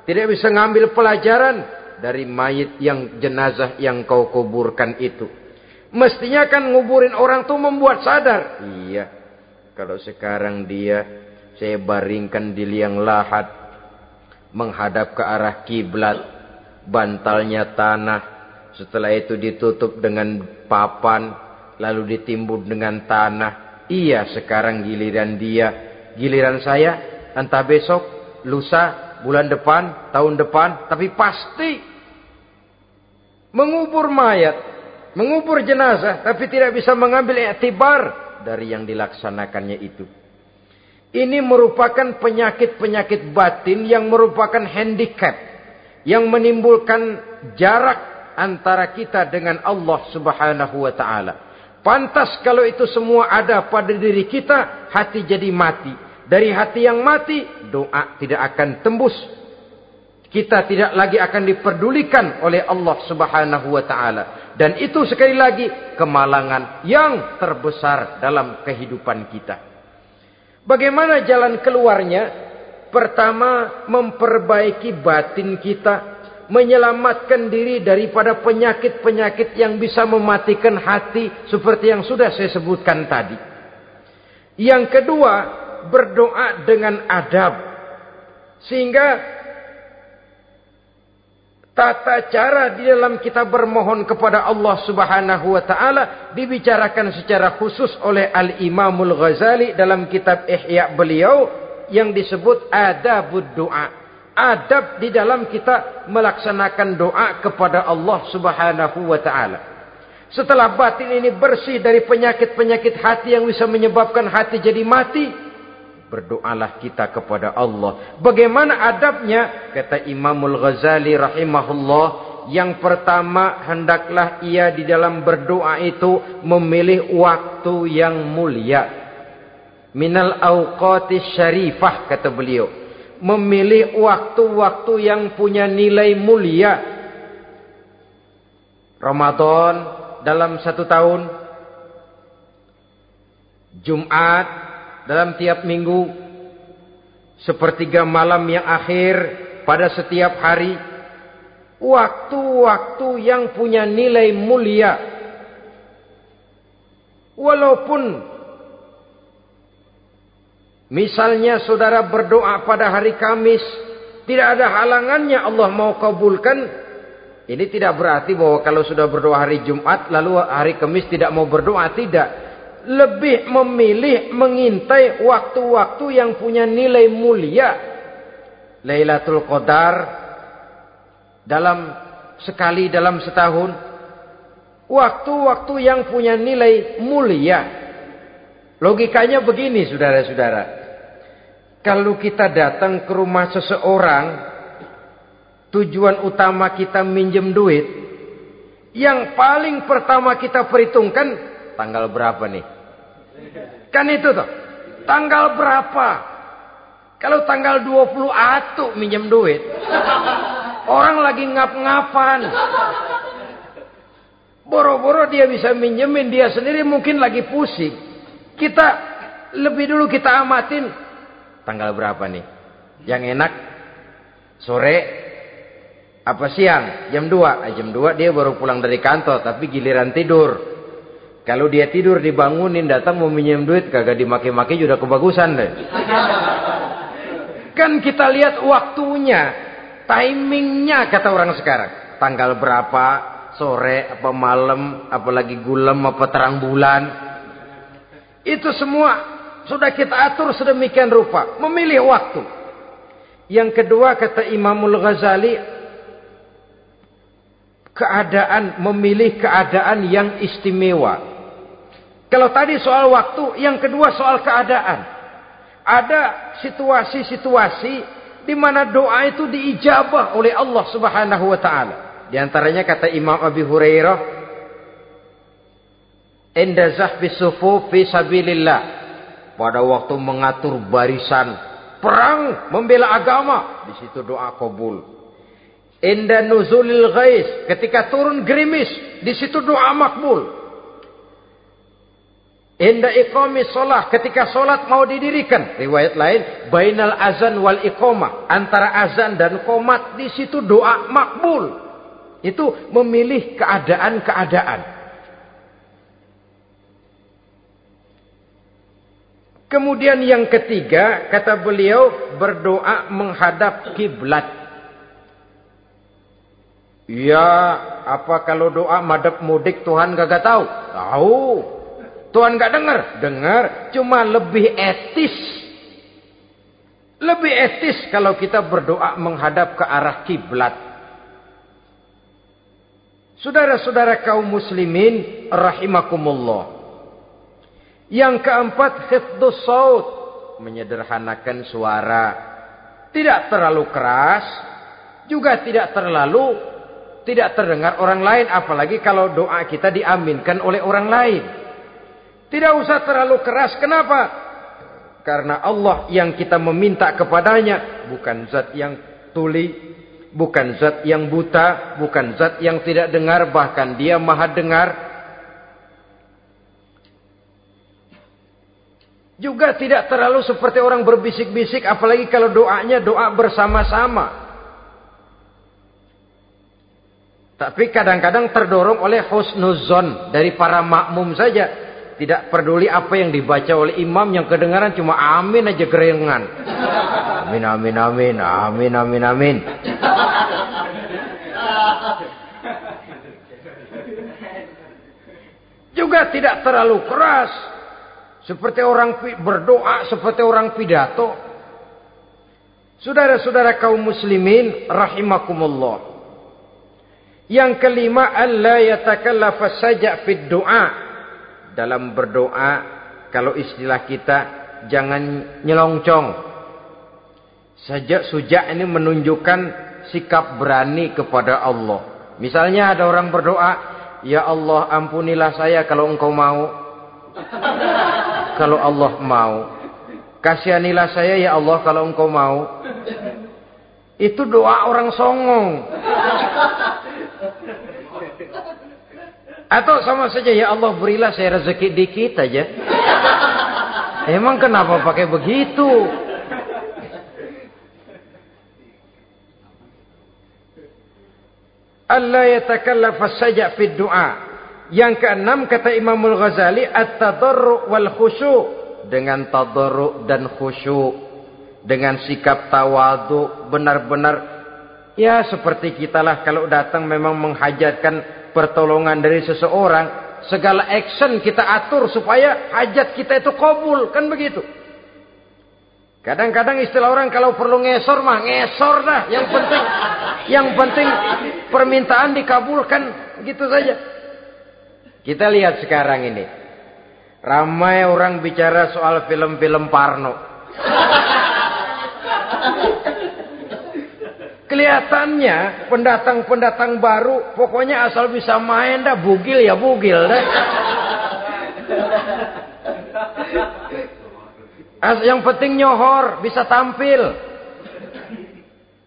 [SPEAKER 1] tidak bisa mengambil pelajaran dari mayit yang jenazah yang kau kuburkan itu. Mestinya kan nguburin orang tuh membuat sadar. Iya. Kalau sekarang dia saya baringkan di liang lahat menghadap ke arah kiblat, bantalnya tanah, setelah itu ditutup dengan papan, lalu ditimbun dengan tanah. Iya, sekarang giliran dia, giliran saya, entah besok, lusa, bulan depan, tahun depan, tapi pasti mengubur mayat, mengubur jenazah, tapi tidak bisa mengambil iktibar dari yang dilaksanakannya itu. Ini merupakan penyakit-penyakit batin yang merupakan handicap yang menimbulkan jarak antara kita dengan Allah Subhanahu wa taala. Pantas kalau itu semua ada pada diri kita, hati jadi mati. Dari hati yang mati, doa tidak akan tembus. Kita tidak lagi akan diperdulikan oleh Allah Subhanahu wa taala. Dan itu sekali lagi kemalangan yang terbesar dalam kehidupan kita. Bagaimana jalan keluarnya? Pertama, memperbaiki batin kita menyelamatkan diri daripada penyakit-penyakit yang bisa mematikan hati seperti yang sudah saya sebutkan tadi. Yang kedua, berdoa dengan adab. Sehingga tata cara di dalam kita bermohon kepada Allah Subhanahu wa taala dibicarakan secara khusus oleh Al-Imamul Ghazali dalam kitab Ihya beliau yang disebut Adabud Doa adab di dalam kita melaksanakan doa kepada Allah Subhanahu wa taala. Setelah batin ini bersih dari penyakit-penyakit hati yang bisa menyebabkan hati jadi mati, berdoalah kita kepada Allah. Bagaimana adabnya? Kata Imamul Ghazali rahimahullah, yang pertama hendaklah ia di dalam berdoa itu memilih waktu yang mulia. Minal awqatis syarifah kata beliau memilih waktu-waktu yang punya nilai mulia. Ramadan dalam satu tahun. Jumat dalam tiap minggu. Sepertiga malam yang akhir pada setiap hari. Waktu-waktu yang punya nilai mulia. Walaupun Misalnya saudara berdoa pada hari Kamis, tidak ada halangannya Allah mau kabulkan. Ini tidak berarti bahwa kalau sudah berdoa hari Jumat lalu hari Kamis tidak mau berdoa, tidak. Lebih memilih mengintai waktu-waktu yang punya nilai mulia. Lailatul Qadar dalam sekali dalam setahun. Waktu-waktu yang punya nilai mulia. Logikanya begini saudara-saudara. Kalau kita datang ke rumah seseorang, tujuan utama kita minjem duit, yang paling pertama kita perhitungkan tanggal berapa nih? Kan itu tuh. Tanggal berapa? Kalau tanggal 20 atu minjem duit. Orang lagi ngap-ngapan. Boro-boro dia bisa minjemin dia sendiri mungkin lagi pusing. Kita lebih dulu kita amatin Tanggal berapa nih? Yang enak sore apa siang? Jam 2. Eh, jam 2 dia baru pulang dari kantor tapi giliran tidur. Kalau dia tidur dibangunin datang mau minjem duit kagak dimaki-maki sudah kebagusan deh. Kan kita lihat waktunya, timingnya kata orang sekarang. Tanggal berapa, sore, apa malam, apalagi gulam, apa terang bulan. Itu semua sudah kita atur sedemikian rupa. Memilih waktu. Yang kedua kata Imamul Ghazali. Keadaan, memilih keadaan yang istimewa. Kalau tadi soal waktu, yang kedua soal keadaan. Ada situasi-situasi di mana doa itu diijabah oleh Allah Subhanahu wa taala. Di antaranya kata Imam Abi Hurairah, "Inda zahfi fi sabilillah." pada waktu mengatur barisan perang membela agama di situ doa kabul. Inda nuzulil ghais ketika turun gerimis di situ doa makbul. Inda iqami solah ketika solat mau didirikan. Riwayat lain bainal azan wal iqamah antara azan dan komat di situ doa makbul. Itu memilih keadaan-keadaan Kemudian yang ketiga, kata beliau, berdoa menghadap kiblat. Ya, apa kalau doa madep mudik Tuhan gak tahu? Tahu. Tuhan gak dengar? Dengar. Cuma lebih etis. Lebih etis kalau kita berdoa menghadap ke arah kiblat. Saudara-saudara kaum muslimin rahimakumullah. Yang keempat, hifdus saut. Menyederhanakan suara. Tidak terlalu keras. Juga tidak terlalu tidak terdengar orang lain. Apalagi kalau doa kita diaminkan oleh orang lain. Tidak usah terlalu keras. Kenapa? Karena Allah yang kita meminta kepadanya. Bukan zat yang tuli. bukan zat yang buta, bukan zat yang tidak dengar, bahkan dia maha dengar. Juga tidak terlalu seperti orang berbisik-bisik, apalagi kalau doanya doa bersama-sama. Tapi kadang-kadang terdorong oleh husnuzon dari para makmum saja. Tidak peduli apa yang dibaca oleh imam yang kedengaran cuma amin aja gerengan. Amin amin amin amin amin amin. Juga tidak terlalu keras. Seperti orang berdoa, seperti orang pidato. Saudara-saudara kaum muslimin rahimakumullah. Yang kelima, alla yatakallafa saja fid doa dalam berdoa kalau istilah kita jangan nyelongcong. Sejak sujak ini menunjukkan sikap berani kepada Allah. Misalnya ada orang berdoa, Ya Allah ampunilah saya kalau engkau mau. Kalau Allah mau. Kasihanilah saya ya Allah kalau engkau mau. Itu doa orang songong. Atau sama saja ya Allah berilah saya rezeki dikit aja. Emang kenapa pakai begitu? Allah yatakallafa saja fi doa. Yang keenam kata Imamul Ghazali at-tadarru wal khusyu dengan tadarru dan khusyu dengan sikap tawadu benar-benar ya seperti kita lah kalau datang memang menghajatkan pertolongan dari seseorang, segala action kita atur supaya hajat kita itu kabul, kan begitu. Kadang-kadang istilah orang kalau perlu ngesor mah ngesor dah, yang penting yang penting permintaan dikabulkan, gitu saja. Kita lihat sekarang ini. Ramai orang bicara soal film-film Parno. Kelihatannya pendatang-pendatang baru pokoknya asal bisa main dah bugil ya bugil dah. As yang penting nyohor, bisa tampil.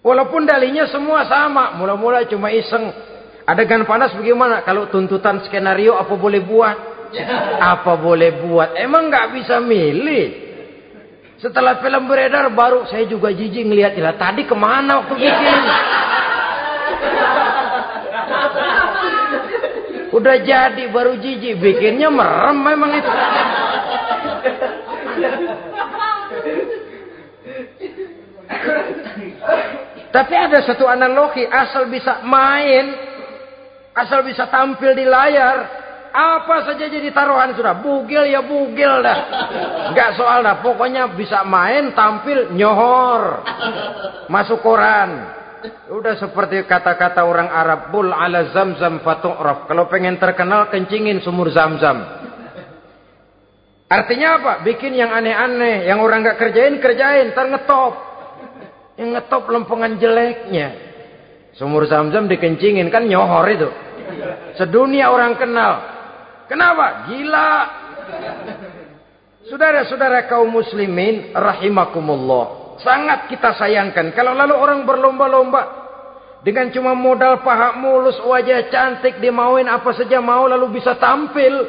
[SPEAKER 1] Walaupun dalinya semua sama, mula-mula cuma iseng. Adegan panas bagaimana? Kalau tuntutan skenario apa boleh buat? Apa boleh buat? Emang nggak bisa milih. Setelah film beredar baru saya juga jijik ngeliat lah tadi ke mana waktu bikin. Udah jadi baru jijik bikinnya merem memang itu. Tapi ada satu analogi asal bisa main, asal bisa tampil di layar, apa saja jadi taruhan sudah. Bugil ya bugil dah. Enggak soal dah. Pokoknya bisa main, tampil, nyohor. Masuk koran. Udah seperti kata-kata orang Arab. Bul ala zamzam fatu'raf. Kalau pengen terkenal, kencingin sumur zamzam. Artinya apa? Bikin yang aneh-aneh. Yang orang gak kerjain, kerjain. Ntar ngetop. Yang ngetop lempengan jeleknya. Sumur zamzam dikencingin. Kan nyohor itu. Sedunia orang kenal. Kenapa? Gila. Saudara-saudara kaum muslimin rahimakumullah. Sangat kita sayangkan kalau lalu orang berlomba-lomba dengan cuma modal paha mulus, wajah cantik, dimauin apa saja mau lalu bisa tampil.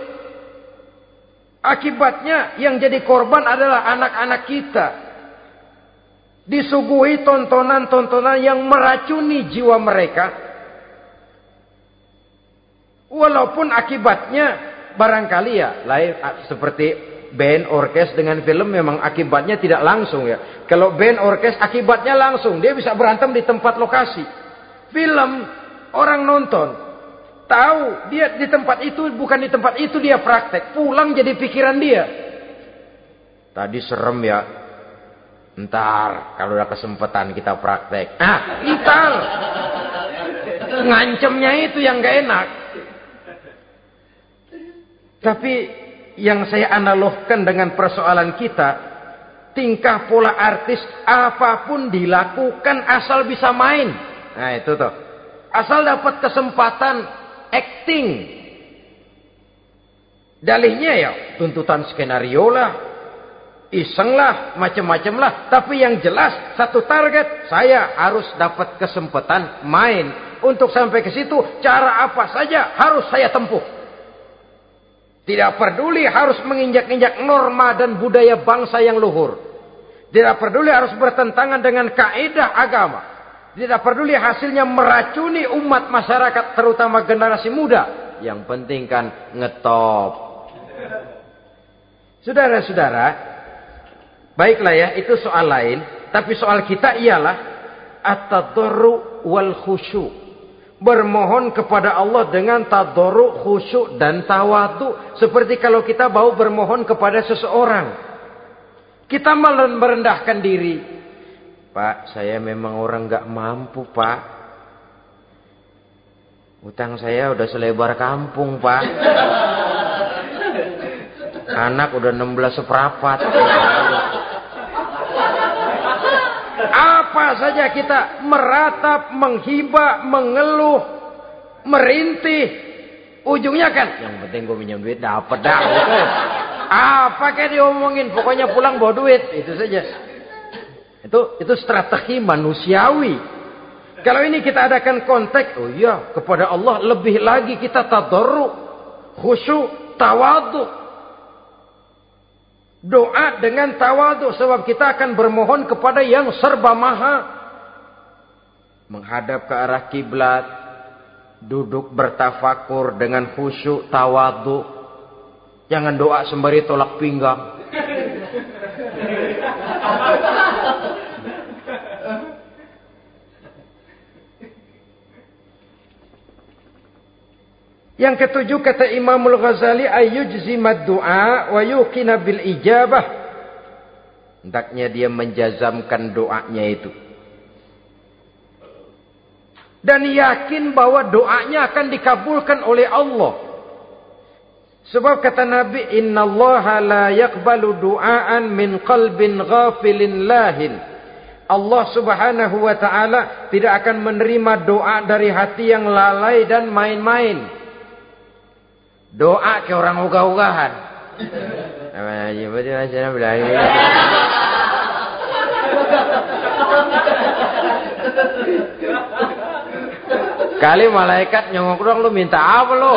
[SPEAKER 1] Akibatnya yang jadi korban adalah anak-anak kita. Disuguhi tontonan-tontonan yang meracuni jiwa mereka. Walaupun akibatnya barangkali ya lain seperti band orkes dengan film memang akibatnya tidak langsung ya. Kalau band orkes akibatnya langsung, dia bisa berantem di tempat lokasi. Film orang nonton tahu dia di tempat itu bukan di tempat itu dia praktek, pulang jadi pikiran dia. Tadi serem ya. Ntar kalau udah kesempatan kita praktek. Ah, ntar. Ngancemnya itu yang gak enak. Tapi yang saya analogkan dengan persoalan kita, tingkah pola artis apa pun dilakukan asal bisa main. Nah itu tuh. Asal dapat kesempatan acting. Dalihnya ya tuntutan skenario lah. isenglah, macam-macam lah. Tapi yang jelas satu target, saya harus dapat kesempatan main. Untuk sampai ke situ, cara apa saja harus saya tempuh. Tidak peduli harus menginjak-injak norma dan budaya bangsa yang luhur. Tidak peduli harus bertentangan dengan kaedah agama. Tidak peduli hasilnya meracuni umat masyarakat terutama generasi muda. Yang penting kan ngetop. Saudara-saudara, baiklah ya itu soal lain. Tapi soal kita ialah at-tadarru wal khusyuk bermohon kepada Allah dengan tadarruk, khusyuk dan tawadu seperti kalau kita mau bermohon kepada seseorang. Kita malah merendahkan diri. Pak, saya memang orang gak mampu, Pak. Utang saya udah selebar kampung, Pak. Anak udah 16 seperempat. Apa saja kita meratap, menghibah, mengeluh, merintih. Ujungnya kan, yang penting gue minjem duit dapat dah. Apa kayak diomongin, pokoknya pulang bawa duit, itu saja. Itu itu strategi manusiawi. Kalau ini kita adakan konteks, oh iya, kepada Allah lebih lagi kita tadarruk, khusyuk, tawaduk. Doa dengan tawadu sebab kita akan bermohon kepada yang serba maha. Menghadap ke arah kiblat, duduk bertafakur dengan khusyuk tawadu. Jangan doa sembari tolak pinggang. Yang ketujuh kata Imamul Ghazali ayyujzimad du'a wa yuqina bil ijabah. Hendaknya dia menjazamkan doanya itu. Dan yakin bahwa doanya akan dikabulkan oleh Allah. Sebab kata Nabi, Inna Allah la yakbalu du'aan min qalbin ghafilin lahin. Allah subhanahu wa ta'ala tidak akan menerima doa dari hati yang lalai dan main-main. Doa ke orang ugah-ugahan. Apa aja betul aja belajar. Kali malaikat nyongok dong lu minta apa lu?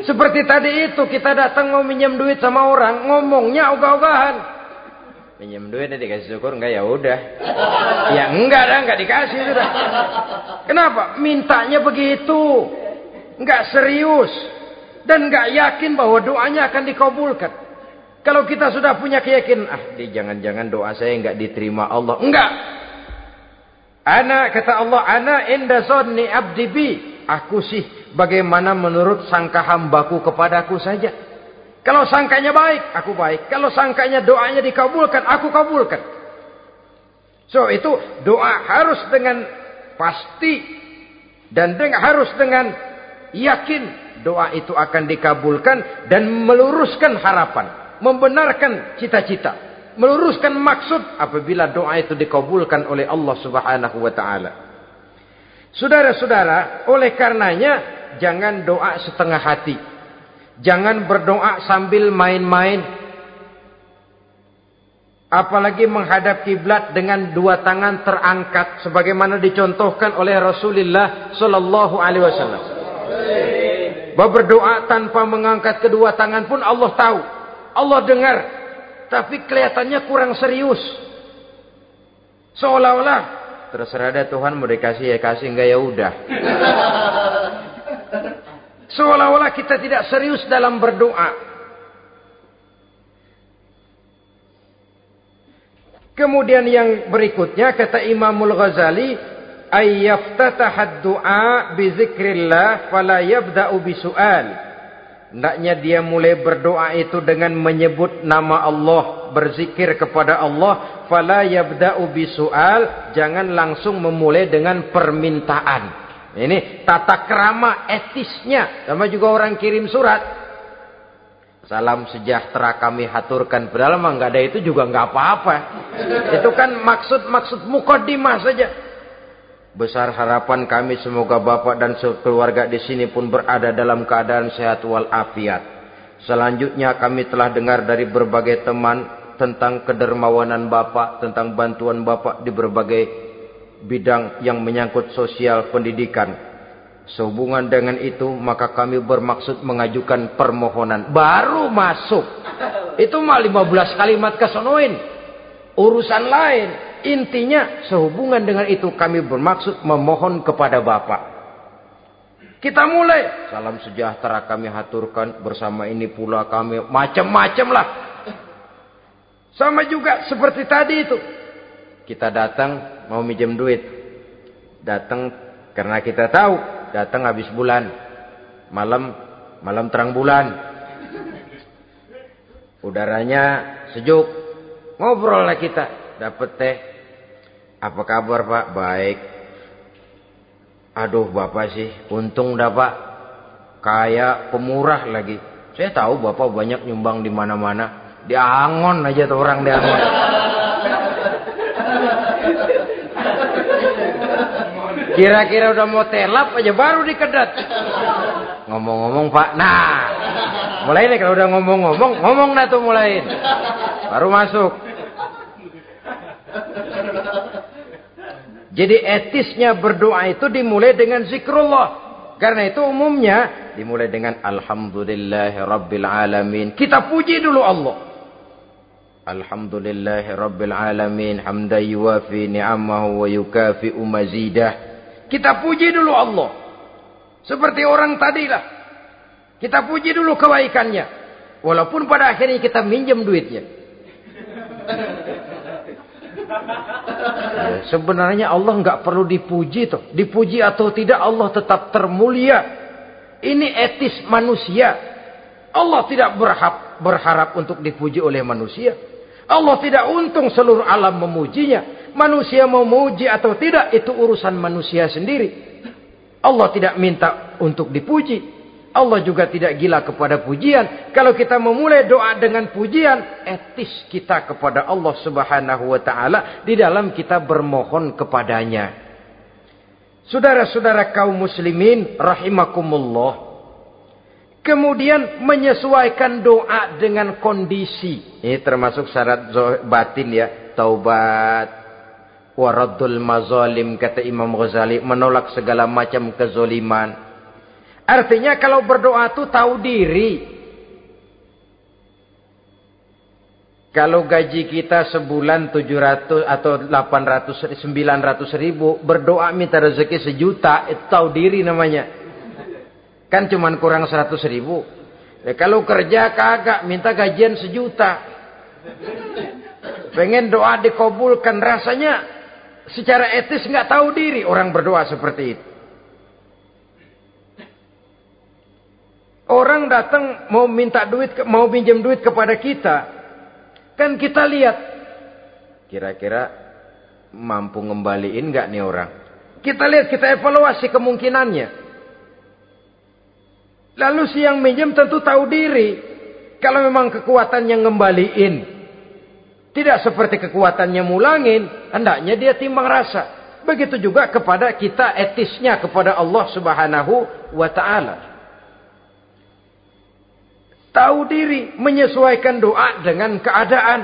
[SPEAKER 1] Seperti tadi itu kita datang mau minjem duit sama orang, ngomongnya ogah-ogahan. Pinjam duit dikasih syukur enggak ya udah. Ya enggak dah enggak dikasih sudah. Kenapa? Mintanya begitu. Enggak serius dan enggak yakin bahwa doanya akan dikabulkan. Kalau kita sudah punya keyakinan, ah, di jangan-jangan doa saya enggak diterima Allah. Enggak. Ana kata Allah, ana inda abdi bi. Aku sih bagaimana menurut sangka hambaku kepadaku saja. Kalau sangkanya baik, aku baik. Kalau sangkanya doanya dikabulkan, aku kabulkan. So itu doa harus dengan pasti dan dengan harus dengan yakin doa itu akan dikabulkan dan meluruskan harapan, membenarkan cita-cita, meluruskan maksud apabila doa itu dikabulkan oleh Allah Subhanahu wa taala. Saudara-saudara, oleh karenanya jangan doa setengah hati. Jangan berdoa sambil main-main. Apalagi menghadap kiblat dengan dua tangan terangkat sebagaimana dicontohkan oleh Rasulullah sallallahu alaihi wasallam. Bahwa berdoa tanpa mengangkat kedua tangan pun Allah tahu. Allah dengar. Tapi kelihatannya kurang serius. Seolah-olah terserah ada Tuhan mau dikasih ya kasih enggak ya udah. Seolah-olah kita tidak serius dalam berdoa. Kemudian yang berikutnya kata Imamul Ghazali, ayyaftataha du'a bi zikrillah fala yabda'u bi su'al. Hendaknya dia mulai berdoa itu dengan menyebut nama Allah, berzikir kepada Allah, fala yabda'u bi su'al, jangan langsung memulai dengan permintaan. Ini tata kerama etisnya. Sama juga orang kirim surat. Salam sejahtera kami haturkan. Padahal mah nggak ada itu juga nggak apa-apa. Itu kan maksud-maksud mukodimah saja. Besar harapan kami semoga Bapak dan sekeluarga di sini pun berada dalam keadaan sehat walafiat. Selanjutnya kami telah dengar dari berbagai teman tentang kedermawanan Bapak, tentang bantuan Bapak di berbagai bidang yang menyangkut sosial pendidikan. Sehubungan dengan itu, maka kami bermaksud mengajukan permohonan. Baru masuk. Itu mah 15 kalimat kesonoin. Urusan lain. Intinya sehubungan dengan itu kami bermaksud memohon kepada Bapak. Kita mulai. Salam sejahtera kami haturkan bersama ini pula kami macam-macam lah. Sama juga seperti tadi itu. Kita datang mau minjem duit. Datang karena kita tahu datang habis bulan. Malam malam terang bulan. Udaranya sejuk. Ngobrol lah kita. Dapat teh apa kabar Pak? Baik. Aduh Bapak sih, untung dah Pak. Kayak pemurah lagi. Saya tahu Bapak banyak nyumbang di mana-mana. Di Angon aja tuh orang di Kira-kira udah mau telap aja baru dikedat. Ngomong-ngomong Pak. Nah, mulai nih kalau udah ngomong-ngomong, ngomong dah tuh mulai. Baru masuk. Jadi etisnya berdoa itu dimulai dengan zikrullah. Karena itu umumnya dimulai dengan Alhamdulillah Rabbil Alamin. Kita puji dulu Allah. Alhamdulillah Rabbil Alamin. Hamda yuwafi ni'amahu wa yukafi mazidah. Kita puji dulu Allah. Seperti orang tadi lah. Kita puji dulu kebaikannya. Walaupun pada akhirnya kita minjem duitnya. Ya, sebenarnya Allah nggak perlu dipuji toh. Dipuji atau tidak Allah tetap termulia. Ini etis manusia. Allah tidak berharap, berharap untuk dipuji oleh manusia. Allah tidak untung seluruh alam memujinya. Manusia memuji atau tidak itu urusan manusia sendiri. Allah tidak minta untuk dipuji. Allah juga tidak gila kepada pujian. Kalau kita memulai doa dengan pujian, etis kita kepada Allah Subhanahu wa taala di dalam kita bermohon kepadanya. Saudara-saudara kaum muslimin rahimakumullah. Kemudian menyesuaikan doa dengan kondisi. Ini termasuk syarat batin ya, taubat waradul mazalim kata Imam Ghazali menolak segala macam kezoliman Artinya kalau berdoa itu tahu diri. Kalau gaji kita sebulan 700 atau 800, 900 ribu. Berdoa minta rezeki sejuta. Itu tahu diri namanya. Kan cuma kurang 100 ribu. Ya, kalau kerja kagak minta gajian sejuta. Pengen doa dikabulkan. Rasanya secara etis nggak tahu diri orang berdoa seperti itu. Orang datang mau minta duit, mau pinjam duit kepada kita. Kan kita lihat. Kira-kira mampu ngembaliin nggak nih orang. Kita lihat, kita evaluasi kemungkinannya. Lalu si yang minjem tentu tahu diri. Kalau memang kekuatannya ngembaliin. Tidak seperti kekuatannya mulangin. Hendaknya dia timbang rasa. Begitu juga kepada kita etisnya kepada Allah subhanahu wa ta'ala. Tahu diri, menyesuaikan doa dengan keadaan.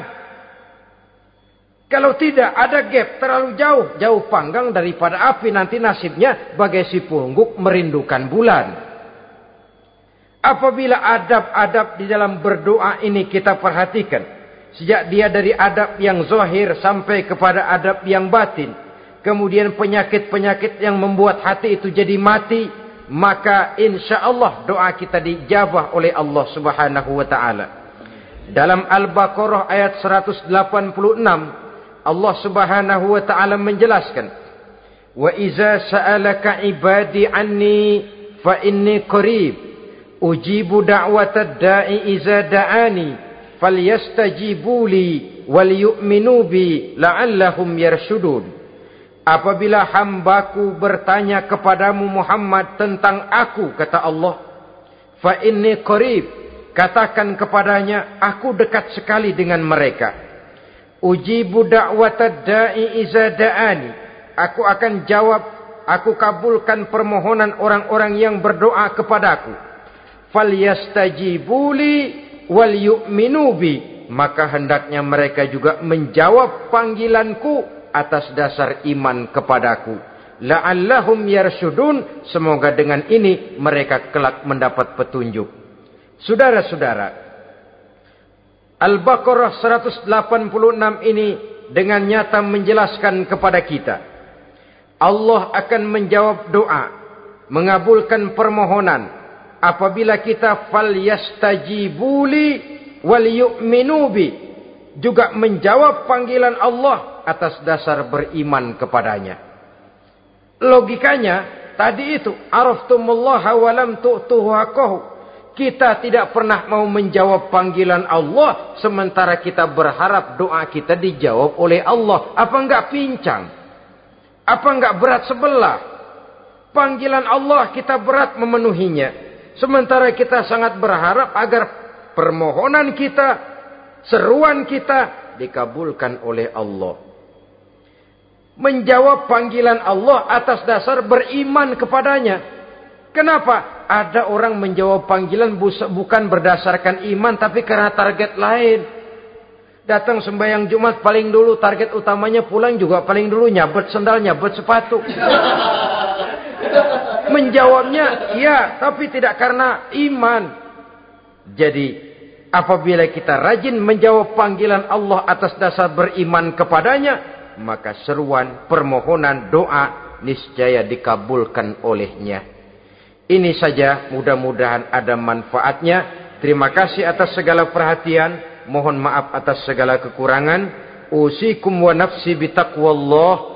[SPEAKER 1] Kalau tidak ada gap terlalu jauh, jauh panggang daripada api nanti nasibnya bagai si pungguk merindukan bulan. Apabila adab-adab di dalam berdoa ini kita perhatikan, sejak dia dari adab yang zahir sampai kepada adab yang batin, kemudian penyakit-penyakit yang membuat hati itu jadi mati, maka insya Allah doa kita dijabah oleh Allah Subhanahu wa taala. Dalam Al-Baqarah ayat 186 Allah Subhanahu wa taala menjelaskan Wa iza sa'alaka ibadi anni fa inni qarib ujibu da'watad da'i iza da'ani falyastajibu li wal yu'minu bi la'allahum yarshudun Apabila hambaku bertanya kepadamu Muhammad tentang aku, kata Allah. Fa inni qarib. Katakan kepadanya, aku dekat sekali dengan mereka. Ujibu da'watad da'i iza da'ani. Aku akan jawab aku kabulkan permohonan orang-orang yang berdoa kepadaku. Falyastajibuli wal yu'minu. Maka hendaknya mereka juga menjawab panggilanku atas dasar iman kepadaku. La'allahum yarsyudun. Semoga dengan ini mereka kelak mendapat petunjuk. Saudara-saudara. Al-Baqarah 186 ini dengan nyata menjelaskan kepada kita. Allah akan menjawab doa. Mengabulkan permohonan. Apabila kita fal yastajibuli wal yu'minu bi. Juga menjawab panggilan Allah atas dasar beriman kepadanya. Logikanya tadi itu. Araftumullaha walam tu'tuhu haqqahu. Kita tidak pernah mau menjawab panggilan Allah. Sementara kita berharap doa kita dijawab oleh Allah. Apa enggak pincang? Apa enggak berat sebelah? Panggilan Allah kita berat memenuhinya. Sementara kita sangat berharap agar permohonan kita, seruan kita dikabulkan oleh Allah. Menjawab panggilan Allah atas dasar beriman kepadanya. Kenapa? ada orang menjawab panggilan bukan berdasarkan iman tapi karena target lain. Datang sembahyang Jumat paling dulu target utamanya pulang juga paling dulu nyabet sendal, nyabet sepatu. Menjawabnya iya, tapi tidak karena iman. Jadi apabila kita rajin menjawab panggilan Allah atas dasar beriman kepadanya, maka seruan, permohonan, doa niscaya dikabulkan olehnya. Ini saja mudah-mudahan ada manfaatnya. Terima kasih atas segala perhatian. Mohon maaf atas segala kekurangan. Usikum wa nafsi bitaqwallah.